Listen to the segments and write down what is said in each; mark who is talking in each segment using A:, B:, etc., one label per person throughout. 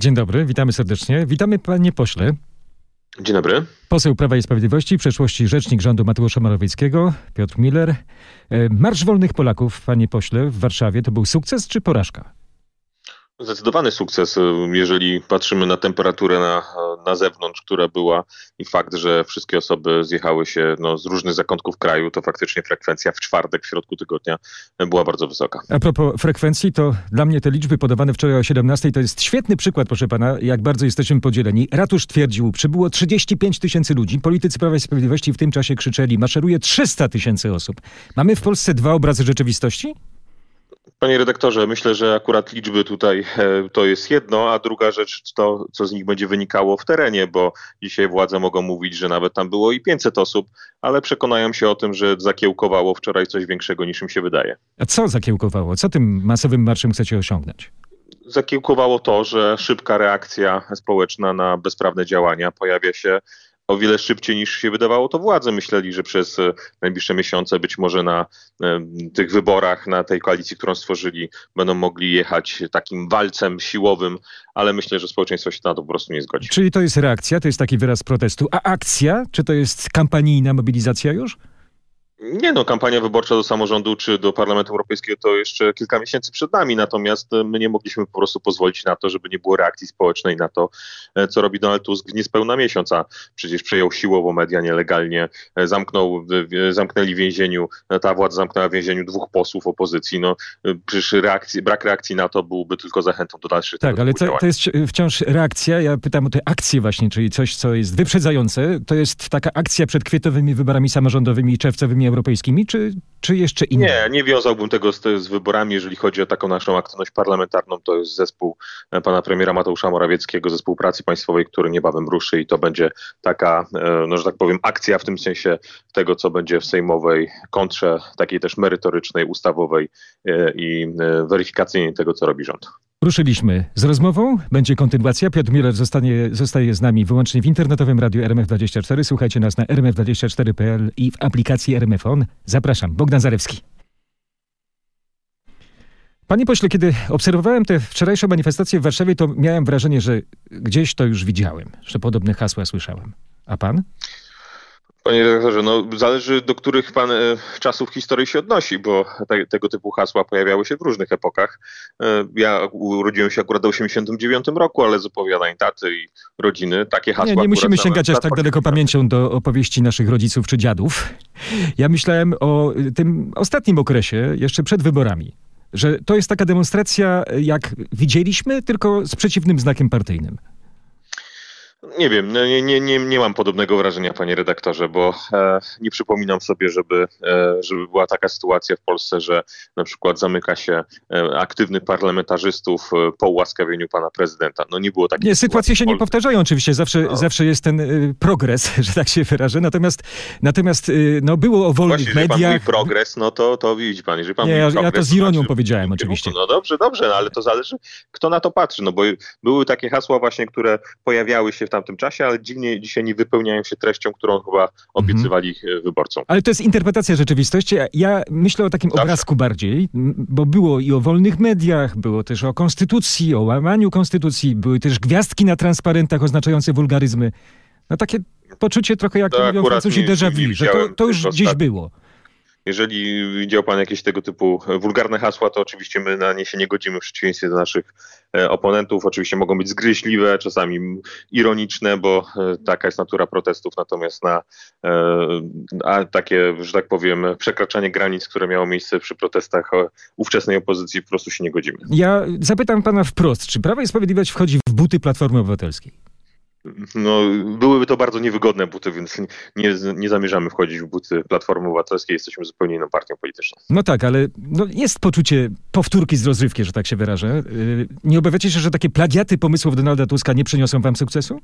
A: Dzień dobry, witamy serdecznie. Witamy panie pośle.
B: Dzień dobry.
A: Poseł Prawa i Sprawiedliwości, w przeszłości rzecznik rządu Mateusza Morawieckiego, Piotr Miller. E, Marsz Wolnych Polaków, panie pośle, w Warszawie to był sukces czy porażka?
B: Zdecydowany sukces, jeżeli patrzymy na temperaturę na, na zewnątrz, która była i fakt, że wszystkie osoby zjechały się no, z różnych zakątków kraju, to faktycznie frekwencja w czwartek, w środku tygodnia była bardzo wysoka.
A: A propos frekwencji, to dla mnie te liczby podawane wczoraj o 17 to jest świetny przykład, proszę pana, jak bardzo jesteśmy podzieleni. Ratusz twierdził, przybyło 35 tysięcy ludzi, politycy Prawa i Sprawiedliwości w tym czasie krzyczeli, maszeruje 300 tysięcy osób. Mamy w Polsce dwa obrazy rzeczywistości?
B: Panie redaktorze, myślę, że akurat liczby tutaj e, to jest jedno, a druga rzecz to, co z nich będzie wynikało w terenie, bo dzisiaj władze mogą mówić, że nawet tam było i 500 osób, ale przekonają się o tym, że zakiełkowało wczoraj coś większego niż im się wydaje.
A: A co zakiełkowało? Co tym masowym marszem chcecie osiągnąć?
B: Zakiełkowało to, że szybka reakcja społeczna na bezprawne działania pojawia się o wiele szybciej niż się wydawało to władze. Myśleli, że przez e, najbliższe miesiące, być może na e, tych wyborach, na tej koalicji, którą stworzyli, będą mogli jechać takim walcem siłowym, ale myślę, że społeczeństwo się na to po prostu nie zgodzi.
A: Czyli to jest reakcja, to jest taki wyraz protestu. A akcja? Czy to jest kampanijna mobilizacja już?
B: Nie no, kampania wyborcza do samorządu czy do Parlamentu Europejskiego to jeszcze kilka miesięcy przed nami, natomiast e, my nie mogliśmy po prostu pozwolić na to, żeby nie było reakcji społecznej na to, e, co robi Donald Tusk w niespełna miesiąca. Przecież przejął siłowo media nielegalnie, e, zamknął, zamknęli w więzieniu, ta władza zamknęła w więzieniu dwóch posłów opozycji. No, przecież reakcji, brak reakcji na to byłby tylko zachętą do dalszych
A: Tak, ale to, to jest wciąż reakcja. Ja pytam o te akcje właśnie, czyli coś, co jest wyprzedzające. To jest taka akcja przed kwietowymi wyborami samorządowymi i czerwcowymi europejskimi, czy, czy jeszcze inne?
B: Nie, nie wiązałbym tego z, z, wyborami. Jeżeli chodzi o taką naszą aktywność parlamentarną, to jest zespół e, pana premiera Mateusza Morawieckiego, zespół pracy państwowej, który niebawem ruszy i to będzie taka, e, no, że tak powiem, akcja w tym sensie tego, co będzie w sejmowej kontrze, takiej też merytorycznej, ustawowej e, i weryfikacyjnej tego, co robi rząd.
A: Ruszyliśmy z rozmową. Będzie kontynuacja. Piotr Miller zostanie, zostaje z nami wyłącznie w internetowym radiu RMF24. Słuchajcie nas na rmf24.pl i w aplikacji RMF On. Zapraszam. Bogdan Zarewski. Panie pośle, kiedy obserwowałem te wczorajsze manifestacje w Warszawie, to miałem wrażenie, że gdzieś to już widziałem, że podobne hasła słyszałem. A pan?
B: Panie redaktorze, no zależy do których pan e, czasów historii się odnosi, bo te, tego typu hasła pojawiały się w różnych epokach. E, ja urodziłem się akurat w 89 roku, ale z opowiadań taty i rodziny takie hasła...
A: Nie, nie musimy sięgać aż tak daleko pamięcią do opowieści naszych rodziców czy dziadów. Ja myślałem o tym ostatnim okresie, jeszcze przed wyborami, że to jest taka demonstracja, jak widzieliśmy, tylko z przeciwnym znakiem partyjnym.
B: Nie wiem, no nie, nie, nie, nie mam podobnego wrażenia, panie redaktorze, bo e, nie przypominam sobie, żeby, e, żeby była taka sytuacja w Polsce, że na przykład zamyka się e, aktywnych parlamentarzystów e, po ułaskawieniu pana prezydenta. No nie było takiej
A: Nie, sytuacje się nie powtarzają oczywiście, zawsze, no. zawsze jest ten y, progres, że tak się wyrażę, natomiast, natomiast y, no, było o wolnych
B: Właśnie,
A: mediach...
B: Jeżeli pan mówi progres, no to, to widzi pan, jeżeli pan
A: nie,
B: mówi
A: ja,
B: progres,
A: ja to z ironią
B: znaczy,
A: powiedziałem oczywiście.
B: No dobrze, dobrze, no, ale to zależy, kto na to patrzy, no bo były takie hasła właśnie, które pojawiały się w tamtym czasie, ale dziwnie dzisiaj nie wypełniają się treścią, którą chyba obiecywali mhm. wyborcom.
A: Ale to jest interpretacja rzeczywistości. Ja myślę o takim Zawsze. obrazku bardziej, bo było i o wolnych mediach, było też o konstytucji, o łamaniu konstytucji, były też gwiazdki na transparentach oznaczające wulgaryzmy. No takie poczucie trochę jak to mówią Francuzi déjà vu, że to, to już gdzieś było.
B: Jeżeli widział Pan jakieś tego typu wulgarne hasła, to oczywiście my na nie się nie godzimy w przeciwieństwie do naszych e, oponentów. Oczywiście mogą być zgryźliwe, czasami ironiczne, bo e, taka jest natura protestów, natomiast na e, a takie, że tak powiem, przekraczanie granic, które miało miejsce przy protestach ówczesnej opozycji, po prostu się nie godzimy.
A: Ja zapytam Pana wprost, czy Prawo i Sprawiedliwość wchodzi w buty Platformy Obywatelskiej?
B: No, byłyby to bardzo niewygodne buty, więc nie, nie zamierzamy wchodzić w buty Platformy Obywatelskiej. Jesteśmy zupełnie inną partią polityczną.
A: No tak, ale no jest poczucie powtórki z rozrywki, że tak się wyrażę. Y, nie obawiacie się, że takie plagiaty pomysłów Donalda Tuska nie przyniosą wam sukcesu?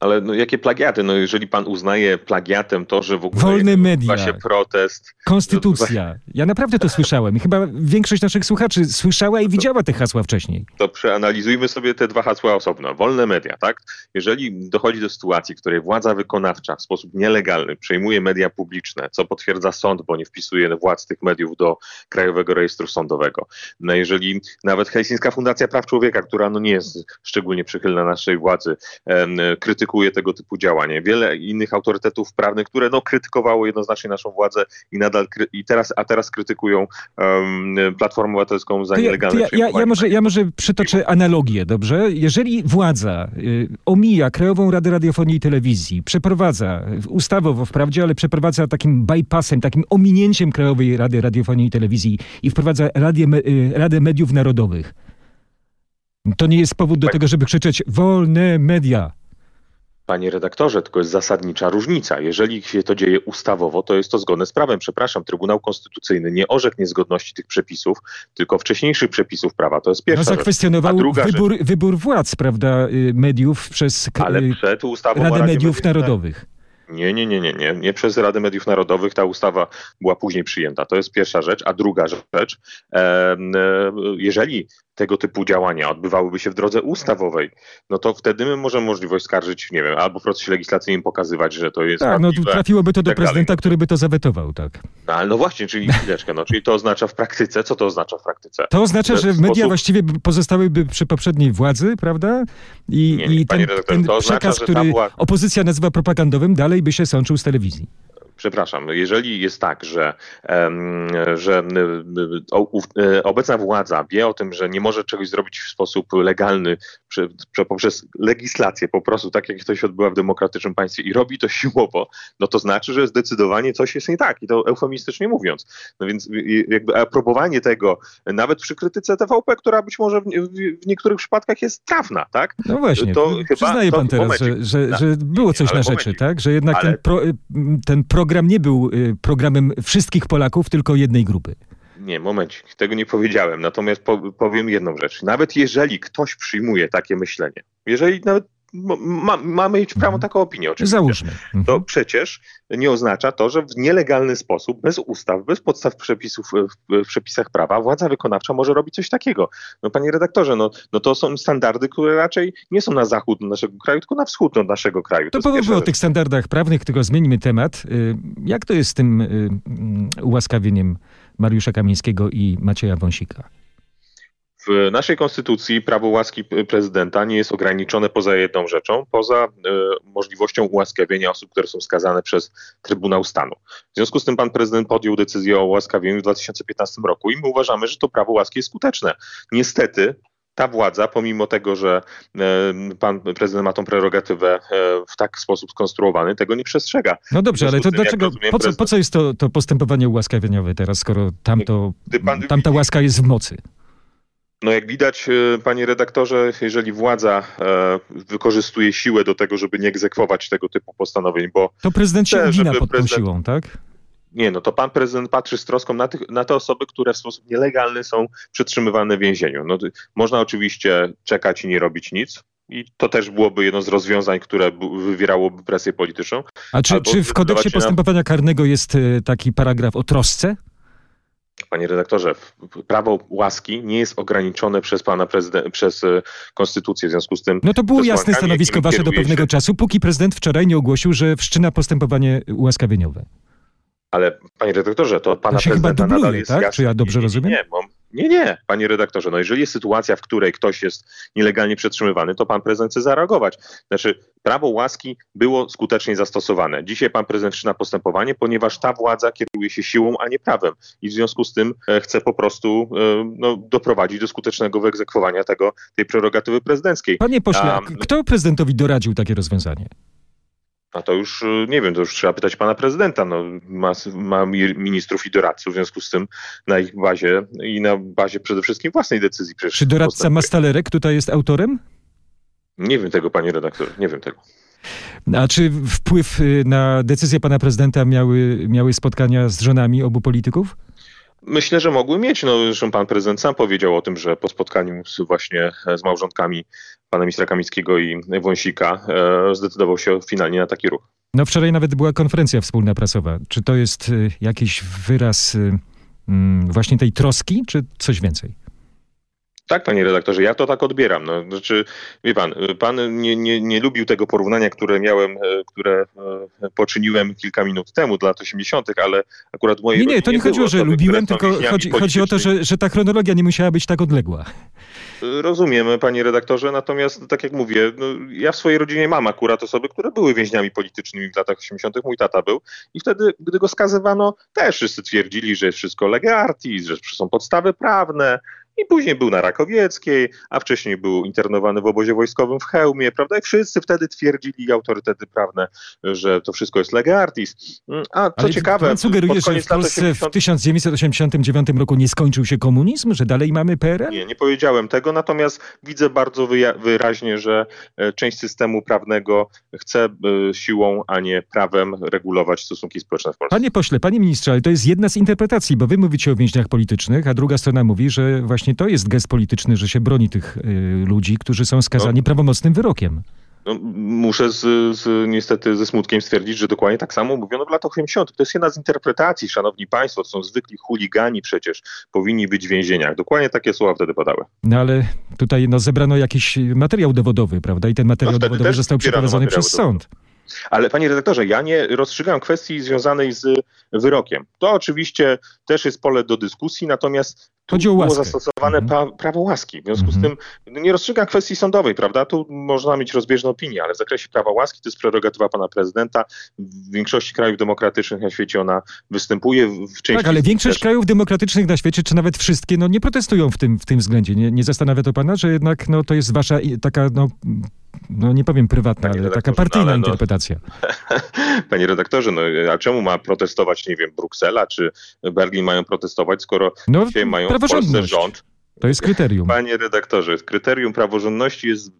B: Ale no, jakie plagiaty? No jeżeli pan uznaje plagiatem to, że w ogóle
A: Wolne media.
B: się protest.
A: Konstytucja. Ja naprawdę to słyszałem. I chyba większość naszych słuchaczy słyszała i widziała te hasła wcześniej.
B: To przeanalizujmy sobie te dwa hasła osobno. Wolne media, tak? Jeżeli dochodzi do sytuacji, w której władza wykonawcza w sposób nielegalny przejmuje media publiczne, co potwierdza sąd, bo nie wpisuje władz tych mediów do Krajowego Rejestru Sądowego. No jeżeli nawet Helsińska Fundacja Praw Człowieka, która no nie jest szczególnie przychylna naszej władzy, krytykuje krytykuje tego typu działanie. Wiele innych autorytetów prawnych, które no, krytykowało jednoznacznie naszą władzę i nadal i teraz, a teraz krytykują um, Platformę Obywatelską za nielegalne
A: ja, ja, ja, może, ja może przytoczę analogię, dobrze? Jeżeli władza y, omija Krajową Radę Radiofonii i Telewizji, przeprowadza ustawowo wprawdzie, ale przeprowadza takim bypassem, takim ominięciem Krajowej Rady Radiofonii i Telewizji i wprowadza Radę, y, Radę Mediów Narodowych, to nie jest powód do tego, żeby krzyczeć wolne media.
B: Panie redaktorze, tylko jest zasadnicza różnica. Jeżeli się to dzieje ustawowo, to jest to zgodne z prawem. Przepraszam, Trybunał Konstytucyjny nie orzekł niezgodności tych przepisów, tylko wcześniejszych przepisów prawa. To jest pierwsza
A: no, zakwestionował wybór, rzecz... wybór władz, prawda, y, mediów przez
B: Ale przed ustawą
A: Radę Mediów, Mediów Narodowych.
B: Nie, nie, nie, nie, nie. Nie przez Radę Mediów Narodowych. Ta ustawa była później przyjęta. To jest pierwsza rzecz. A druga rzecz, e, jeżeli tego typu działania odbywałyby się w drodze ustawowej, no to wtedy my możemy możliwość skarżyć, nie wiem, albo w procesie legislacyjnym pokazywać, że to jest.
A: Tak, no trafiłoby to do tak prezydenta, dalej. który by to zawetował, tak.
B: No, ale no właśnie, czyli chwileczkę, no, czyli to oznacza w praktyce, co to oznacza w praktyce?
A: To oznacza, że, media sposób... właściwie pozostałyby przy poprzedniej władzy, prawda? I,
B: nie, nie,
A: i ten, ten
B: to
A: przekaz,
B: oznacza,
A: który
B: była...
A: opozycja nazywa propagandowym, dalej by się sączył z telewizji
B: przepraszam, jeżeli jest tak, że, że e, obecna władza wie o tym, że nie może czegoś zrobić w sposób legalny poprzez legislację po prostu, tak jak to się odbywa w demokratycznym państwie i robi to siłowo, no to znaczy, że zdecydowanie coś jest nie tak i to eufemistycznie mówiąc. No więc jakby aprobowanie tego, nawet przy krytyce TVP, która być może w, niektórych przypadkach jest trafna, tak?
A: No właśnie, to chyba, przyznaje pan to, teraz, że, że, że, było coś na rzeczy, tak? Że jednak ale, ten, pro, ten program program nie był y, programem wszystkich Polaków, tylko jednej grupy.
B: Nie, momencik, tego nie powiedziałem. Natomiast powiem jedną rzecz. Nawet jeżeli ktoś przyjmuje takie myślenie, jeżeli nawet ma, mamy mieć prawo mhm. taką opinię oczywiście.
A: Załóżmy.
B: Mhm. To przecież nie oznacza to, że w nielegalny sposób, bez ustaw, bez podstaw przepisów w, przepisach prawa, władza wykonawcza może robić coś takiego. No panie redaktorze, no, no to są standardy, które raczej nie są na zachód naszego kraju, tylko na wschód od naszego kraju.
A: To, to powiedzmy o tych standardach prawnych, tylko zmienimy temat. Y, jak to jest z tym y, mm, ułaskawieniem Mariusza Kamińskiego i Macieja Wąsika?
B: W naszej konstytucji prawo łaski prezydenta nie jest ograniczone poza jedną rzeczą, poza y, możliwością ułaskawienia osób, które są skazane przez Trybunał Stanu. W związku z tym pan prezydent podjął decyzję o ułaskawieniu w 2015 roku i my uważamy, że to prawo łaski jest skuteczne. Niestety ta władza, pomimo tego, że y, pan prezydent ma tą prerogatywę y, w taki sposób skonstruowany, tego nie przestrzega.
A: No dobrze, ale to tym, dlaczego, rozumiem, po, co, po co jest to, to postępowanie ułaskawieniowe teraz, skoro tamto, tamta łaska jest w mocy?
B: No jak widać, e, panie redaktorze, jeżeli władza e, wykorzystuje siłę do tego, żeby nie egzekwować tego typu postanowień, bo...
A: To prezydent się ugina pod prezydent... tą siłą, tak?
B: Nie, no to pan prezydent patrzy z troską na, tych, na te osoby, które w sposób nielegalny są przetrzymywane w więzieniu. No, można oczywiście czekać i nie robić nic, i to też byłoby jedno z rozwiązań, które wywierałoby presję polityczną.
A: A czy, czy w kodeksie postępowania karnego jest e, taki paragraf o trosce?
B: Panie redaktorze, prawo łaski nie jest ograniczone przez pana prezydenta, przez e, konstytucję, w związku z tym...
A: No to było jasne stanowisko wasze do pewnego się... czasu, póki prezydent wczoraj nie ogłosił, że wszczyna postępowanie ułaskawieniowe.
B: Ale panie redaktorze, to pana to się prezydenta chyba dubluje, nadal jest
A: tak? Jasny. Czy ja dobrze rozumiem?
B: Nie, nie, nie, nie, panie redaktorze. No jeżeli jest sytuacja, w której ktoś jest nielegalnie przetrzymywany, to pan prezydent chce zareagować. Znaczy, prawo łaski było skutecznie zastosowane. Dzisiaj pan prezydent wszczyna postępowanie, ponieważ ta władza kieruje się siłą, a nie prawem. I w związku z tym e, chce po prostu e, no, doprowadzić do skutecznego wyegzekwowania tego, tej prerogatywy prezydenckiej.
A: Panie pośle, a, kto prezydentowi doradził takie rozwiązanie?
B: A to już y, nie wiem, to już trzeba pytać pana prezydenta. No, ma, ma ministrów i doradców, w związku z tym na ich bazie i na bazie przede wszystkim własnej decyzji.
A: Czy doradca. Mastalerek tutaj jest autorem?
B: Nie wiem tego, panie redaktor, nie wiem tego.
A: A czy wpływ y, na decyzję pana prezydenta miały, miały spotkania z żonami obu polityków?
B: Myślę, że mogły mieć. No, zresztą pan prezydent sam powiedział o tym, że po spotkaniu z, właśnie z małżonkami pana ministra Kamickiego i Wąsika zdecydował się finalnie na taki ruch.
A: No wczoraj nawet była konferencja wspólna prasowa. Czy to jest jakiś wyraz mm, właśnie tej troski, czy coś więcej?
B: Tak, panie redaktorze, ja to tak odbieram. No, znaczy, wie pan, pan nie, nie, nie lubił tego porównania, które miałem, e, które e, poczyniłem kilka minut temu, do lat 80., ale akurat moje.
A: Nie, nie, to nie chodziło, że lubiłem, tylko chodzi, chodzi o to, że, że ta chronologia nie musiała być tak odległa.
B: Rozumiem, panie redaktorze, natomiast tak jak mówię, no, ja w swojej rodzinie mam akurat osoby, które były więźniami politycznymi w latach 80., mój tata był i wtedy, gdy go skazywano, też wszyscy twierdzili, że jest wszystko lege artis, że są podstawy prawne, i później był na Rakowieckiej, a wcześniej był internowany w obozie wojskowym w Chełmie, prawda? I wszyscy wtedy twierdzili autorytety prawne, że to wszystko jest lege artis. Mm, a co Ale ciekawe...
A: Pan sugeruje, że w Polsce 80... w 1989 roku nie skończył się komunizm, że dalej mamy PRL?
B: Nie, nie powiedziałem tego, natomiast widzę bardzo wyraźnie, że e, część systemu prawnego chce e, siłą, a nie prawem regulować stosunki społeczne w Polsce.
A: Panie pośle, panie ministrze, ale to jest jedna z interpretacji, bo wy mówicie o więźniach politycznych, a druga strona mówi, że właśnie właśnie to jest gest polityczny, że się broni tych y, ludzi, którzy są skazani no. prawomocnym wyrokiem.
B: No, muszę z, z, niestety ze smutkiem stwierdzić, że dokładnie tak samo mówiono w latach 80. To jest jedna z interpretacji, szanowni państwo, to są zwykli chuligani przecież, powinni być w więzieniach. Dokładnie takie słowa wtedy padały.
A: No ale tutaj no, zebrano jakiś materiał dowodowy, prawda? I ten materiał no, dowodowy został przeprowadzony przez sąd.
B: Ale panie redaktorze, ja nie rozstrzygam kwestii związanej z wyrokiem. To oczywiście też jest pole do dyskusji, natomiast tu było zastosowane mhm. prawo łaski. W związku mhm. z tym no, nie rozstrzygam kwestii sądowej, prawda? Tu można mieć rozbieżne opinie, ale w zakresie prawa łaski to jest prerogatywa pana prezydenta. W większości krajów demokratycznych na świecie ona występuje. W części
A: tak, ale większość też... krajów demokratycznych na świecie, czy nawet wszystkie, no nie protestują w tym, w tym względzie. Nie, nie zastanawia to pana, że jednak no, to jest wasza taka no, no nie powiem prywatna, ale taka partyjna ale no, interpretacja.
B: Panie redaktorze, no a czemu ma protestować, nie wiem, Bruksela czy Berlin mają protestować, skoro no, dzisiaj mają w Polsce rząd,
A: to jest kryterium.
B: Panie redaktorze, kryterium praworządności jest,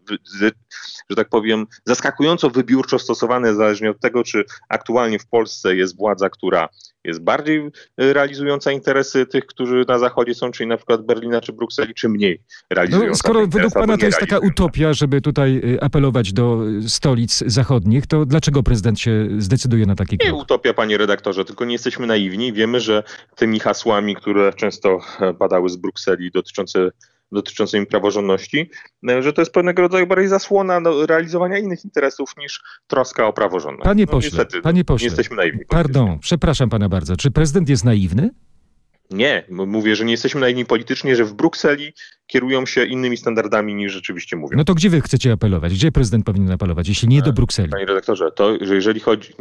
B: że tak powiem, zaskakująco wybiórczo stosowane zależnie od tego, czy aktualnie w Polsce jest władza, która jest bardziej y, realizująca interesy tych, którzy na zachodzie są, czyli na przykład Berlina czy Brukseli, czy mniej realizująca. No,
A: skoro według pana to jest taka utopia, żeby tutaj y, apelować do y, stolic zachodnich, to dlaczego prezydent się zdecyduje na taki krok?
B: Nie utopia, panie redaktorze, tylko nie jesteśmy naiwni. Wiemy, że tymi hasłami, które często e, padały z Brukseli dotyczące dotyczącymi praworządności, e, że to jest pewnego rodzaju bardziej zasłona do realizowania innych interesów niż troska o praworządność.
A: Panie no, pośle, niestety, panie pośle, nie
B: jesteśmy naiwni.
A: Pardon, przepraszam pana bardzo. Czy prezydent jest naiwny?
B: Nie, mówię, że nie jesteśmy naiwni politycznie, że w Brukseli kierują się innymi standardami niż rzeczywiście mówią.
A: No to gdzie wy chcecie apelować? Gdzie prezydent powinien apelować, jeśli nie do Brukseli?
B: Panie redaktorze, to że jeżeli chodzi...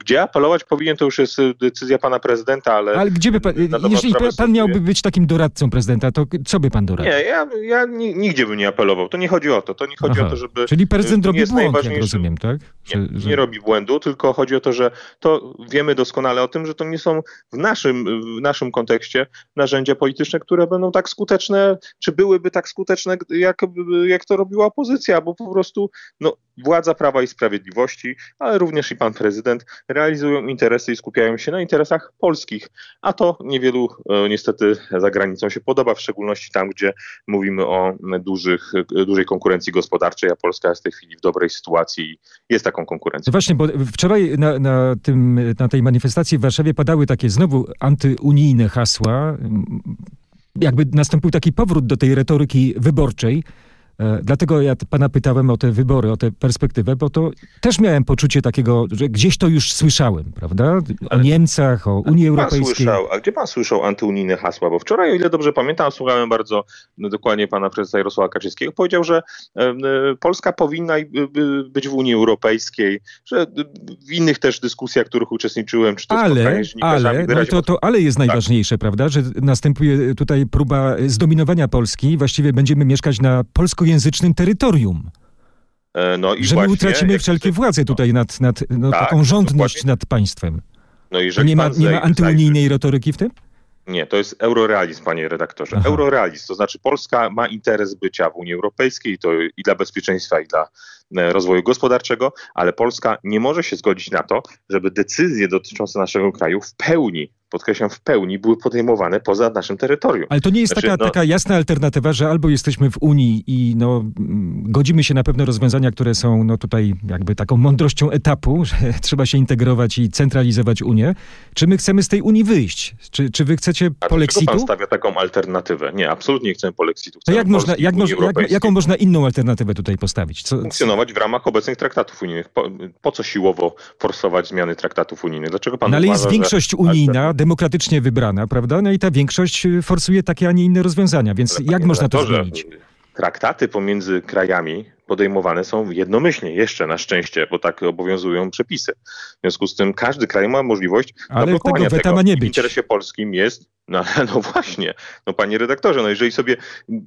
B: Gdzie apelować powinien, to już jest decyzja pana prezydenta, ale...
A: Ale gdzie by pan... Jeżeli pan miałby być takim doradcą prezydenta, to co by pan doradził?
B: Nie, ja, ja nigdzie bym nie apelował. To nie chodzi o to. To nie chodzi Aha. o to, żeby...
A: Czyli prezydent robi błąd, jak rozumiem, tak?
B: Że, nie, że... nie robi błędu, tylko chodzi o to, że to wiemy doskonale o tym, że to nie są w naszym, w naszym kontekście narzędzia polityczne, które będą tak skuteczne, czy byłyby tak skuteczne, jak, jak to robiła opozycja, bo po prostu no, władza Prawa i Sprawiedliwości, ale również i pan prezydent realizują interesy i skupiają się na interesach polskich, a to niewielu e, niestety za granicą się podoba, w szczególności tam, gdzie mówimy o dużych, dużej konkurencji gospodarczej, a Polska jest w tej chwili w dobrej sytuacji i jest taką konkurencją.
A: Właśnie, bo wczoraj na, na, tym, na tej manifestacji w Warszawie padały takie znowu antyunijne hasła, jakby nastąpił taki powrót do tej retoryki wyborczej. E, dlatego ja pana pytałem o te wybory, o tę perspektywę, bo to też miałem poczucie takiego, że gdzieś to już słyszałem, prawda? O Ale Niemcach, o Unii Europejskiej.
B: Słyszał, a gdzie pan słyszał antyunijne hasła? Bo wczoraj, o ile dobrze pamiętam, słuchałem bardzo no, dokładnie pana prezesa Jarosława Kaczyńskiego, powiedział, że e, Polska powinna być w Unii Europejskiej, że w innych też dyskusjach, w których uczestniczyłem, czy to
A: ale, ale, no to, to ale jest tak. najważniejsze, prawda? Że następuje tutaj próba zdominowania Polski, właściwie będziemy mieszkać na polsko polskojęzycznym terytorium. E, no i że my utracimy wszelkie władze tutaj nad, nad no, tak, taką rządność nad państwem. No jeżeli nie ma, nie ma antyunijnej retoryki w tym?
B: Nie, to jest eurorealizm, panie redaktorze. Aha. Eurorealizm, to znaczy Polska ma interes bycia w Unii Europejskiej to i dla bezpieczeństwa, i dla e, rozwoju gospodarczego, ale Polska nie może się zgodzić na to, żeby decyzje dotyczące naszego kraju w pełni podkreślam w pełni, były podejmowane poza naszym terytorium.
A: Ale to nie jest
B: Znaczy,
A: taka,
B: no-
A: taka jasna alternatywa, że albo jesteśmy w Unii i no, godzimy się na pewne rozwiązania, które są no, tutaj jakby taką mądrością etapu, że trzeba się integrować i centralizować Unię, czy my chcemy z tej Unii wyjść? Czy, czy wy chcecie
B: A dlaczego pan
A: polexitu?
B: stawia taką alternatywę? Nie, absolutnie nie chcemy polexitu.
A: To
B: Chcemy
A: jak można, jak moż, jak, jaką można inną alternatywę tutaj postawić? Co,
B: funkcjonować w ramach obecnych traktatów unijnych. Po, po co siłowo forsować zmiany traktatów unijnych? Dlaczego pan
A: no, ale
B: uważa,
A: jest większość
B: że...
A: unijna, demokratycznie wybrana, prawda? No i ta większość y, forsuje takie, a nie inne rozwiązania, więc jak można to zmienić?
B: Traktaty pomiędzy krajami podejmowane są jednomyślnie, jeszcze na szczęście, bo tak obowiązują przepisy. W związku z tym każdy kraj ma możliwość
A: Ale
B: zablokowania
A: tego
B: tego.
A: nie
B: I W
A: być.
B: interesie polskim jest, no, no właśnie, no panie redaktorze, no jeżeli sobie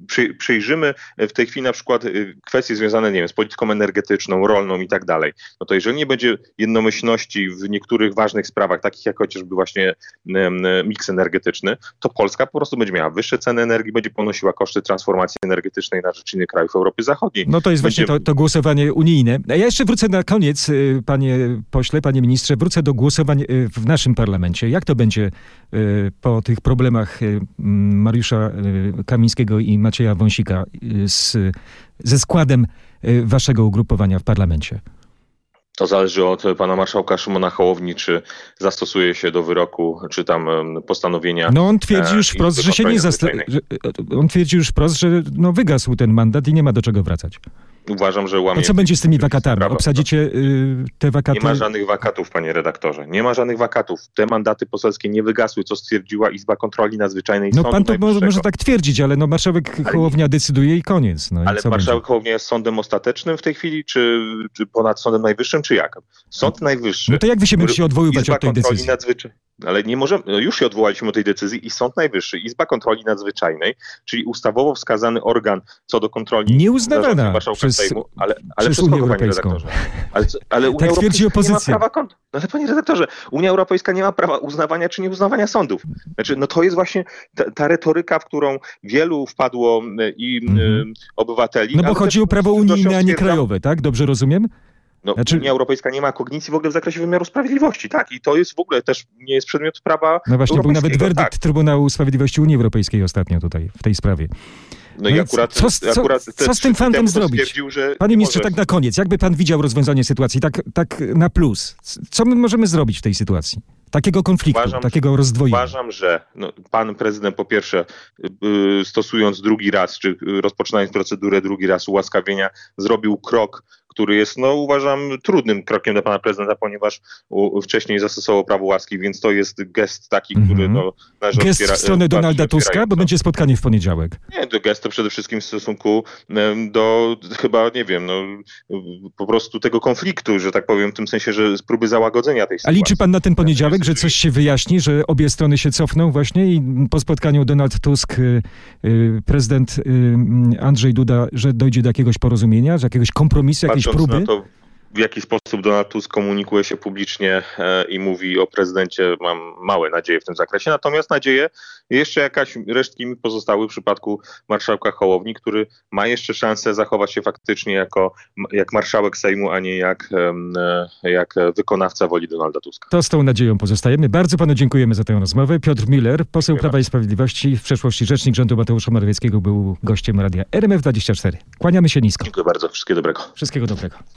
B: przy, przyjrzymy w tej chwili na przykład y, kwestie związane, nie wiem, z polityką energetyczną, rolną i tak dalej, no to jeżeli nie będzie jednomyślności w niektórych ważnych sprawach, takich jak chociażby właśnie miks energetyczny, to Polska po prostu będzie miała wyższe ceny energii, będzie ponosiła koszty transformacji energetycznej na rzecz innych krajów Europy Zachodniej.
A: No to jest
B: Będzie-
A: to, to głosowanie unijne. A ja jeszcze wrócę na koniec, y, panie pośle, panie ministrze, wrócę do głosowań y, w naszym parlamencie. Jak to będzie y, po tych problemach Mariusza Kamińskiego i Macieja Wąsika z, ze składem waszego ugrupowania w parlamencie?
B: To zależy od pana marszałka Szymona Hołowni, czy zastosuje się do wyroku, czy tam postanowienia.
A: No on twierdzi
B: E,
A: już wprost, że się nie
B: Nadzwyczajnej.
A: że, on twierdzi już wprost, że no, wygasł ten mandat i nie ma do czego wracać.
B: Uważam, że łamie.
A: A co będzie z tymi wakatami? Obsadzicie y, te wakaty?
B: Nie ma żadnych wakatów, panie redaktorze. Nie ma żadnych wakatów. Te mandaty poselskie nie wygasły, co stwierdziła Izba Kontroli Nadzwyczajnej
A: No
B: Sądu
A: pan to może, może tak twierdzić, ale no marszałek
B: Ale-
A: Hołownia decyduje i koniec. No, i
B: Ale
A: co
B: marszałek Hołownia jest sądem ostatecznym w tej chwili, czy, czy ponad Sądem Najwyższym, czy jak? Sąd Najwyższy.
A: No to jak wy się będziecie odwoływać
B: Izba
A: od tej decyzji?
B: Nadzwyczajnej. Ale nie możemy, no już się odwołaliśmy od tej decyzji i Sąd Najwyższy, Izba Kontroli Nadzwyczajnej, czyli ustawowo wskazany organ co do kontroli zarządzeń marszałka
A: przez-
B: Sejmu, ale, ale
A: przez
B: przez
A: Unię Europejską.
B: redaktorze? Ale, ale Unia
A: Tak twierdzi
B: Europejska nie ma
A: opozycja.
B: prawa no ale panie redaktorze, Unia Europejska nie ma prawa uznawania czy nieuznawania sądów. Znaczy, no to jest właśnie ta, ta retoryka, w którą wielu wpadło e, i
A: Mhm.
B: e, obywateli.
A: No bo chodzi o prawo unijne, a nie krajowe, tak? Dobrze rozumiem?
B: No,
A: Znaczy-
B: Unia Europejska nie ma kognicji w ogóle w zakresie wymiaru sprawiedliwości, tak? I to jest w ogóle też nie jest przedmiot prawa
A: No właśnie, był nawet werdykt
B: tak.
A: Trybunału Sprawiedliwości Unii Europejskiej ostatnio tutaj, w tej sprawie.
B: No i
A: No
B: akurat,
A: co
B: akurat
A: co z tym fantem zrobić?
B: stwierdził, że
A: Panie
B: nie
A: ministrze,
B: może-
A: tak na koniec, jakby pan widział rozwiązanie sytuacji, tak, tak na plus? Co my możemy zrobić w tej sytuacji? Takiego konfliktu,
B: Uważam,
A: takiego rozdwojenia.
B: Uważam, że no, pan prezydent po pierwsze y, stosując drugi raz, czy y, rozpoczynając procedurę drugi raz ułaskawienia, zrobił krok, który jest, no uważam, trudnym krokiem dla pana prezydenta, ponieważ u, wcześniej zastosował prawo łaski, więc to jest gest taki,
A: Mhm.
B: który no, należy
A: Gest
B: odbiera-
A: w stronę Donalda Tuska, bo będzie spotkanie w poniedziałek.
B: Nie, to gest to przede wszystkim w stosunku do chyba, nie wiem, no, po prostu tego konfliktu, że tak powiem, w tym sensie, że próby załagodzenia tej
A: A
B: sytuacji.
A: liczy pan na ten poniedziałek, że coś się wyjaśni, że obie strony się cofną właśnie i po spotkaniu Donald Tusk, y, y, prezydent y, Andrzej Duda, że dojdzie do jakiegoś porozumienia, że jakiegoś kompromisu, jakiejś próby?
B: na to, w jaki sposób Donald Tusk komunikuje się publicznie e, i mówi o prezydencie, mam małe nadzieje w tym zakresie. Natomiast nadzieje jeszcze jakaś resztki mi pozostały w przypadku marszałka Hołowni, który ma jeszcze szansę zachować się faktycznie jako jak marszałek Sejmu, a nie jak, e, jak wykonawca woli Donalda Tuska.
A: To z tą nadzieją pozostajemy. Bardzo panu dziękujemy za tę rozmowę. Piotr Miller, poseł
B: Dziękuję
A: Prawa i Sprawiedliwości, w przeszłości rzecznik rządu Mateusza Morawieckiego, był gościem radia RMF24. Kłaniamy się nisko.
B: Dziękuję bardzo. Wszystkiego dobrego.
A: Wszystkiego dobrego.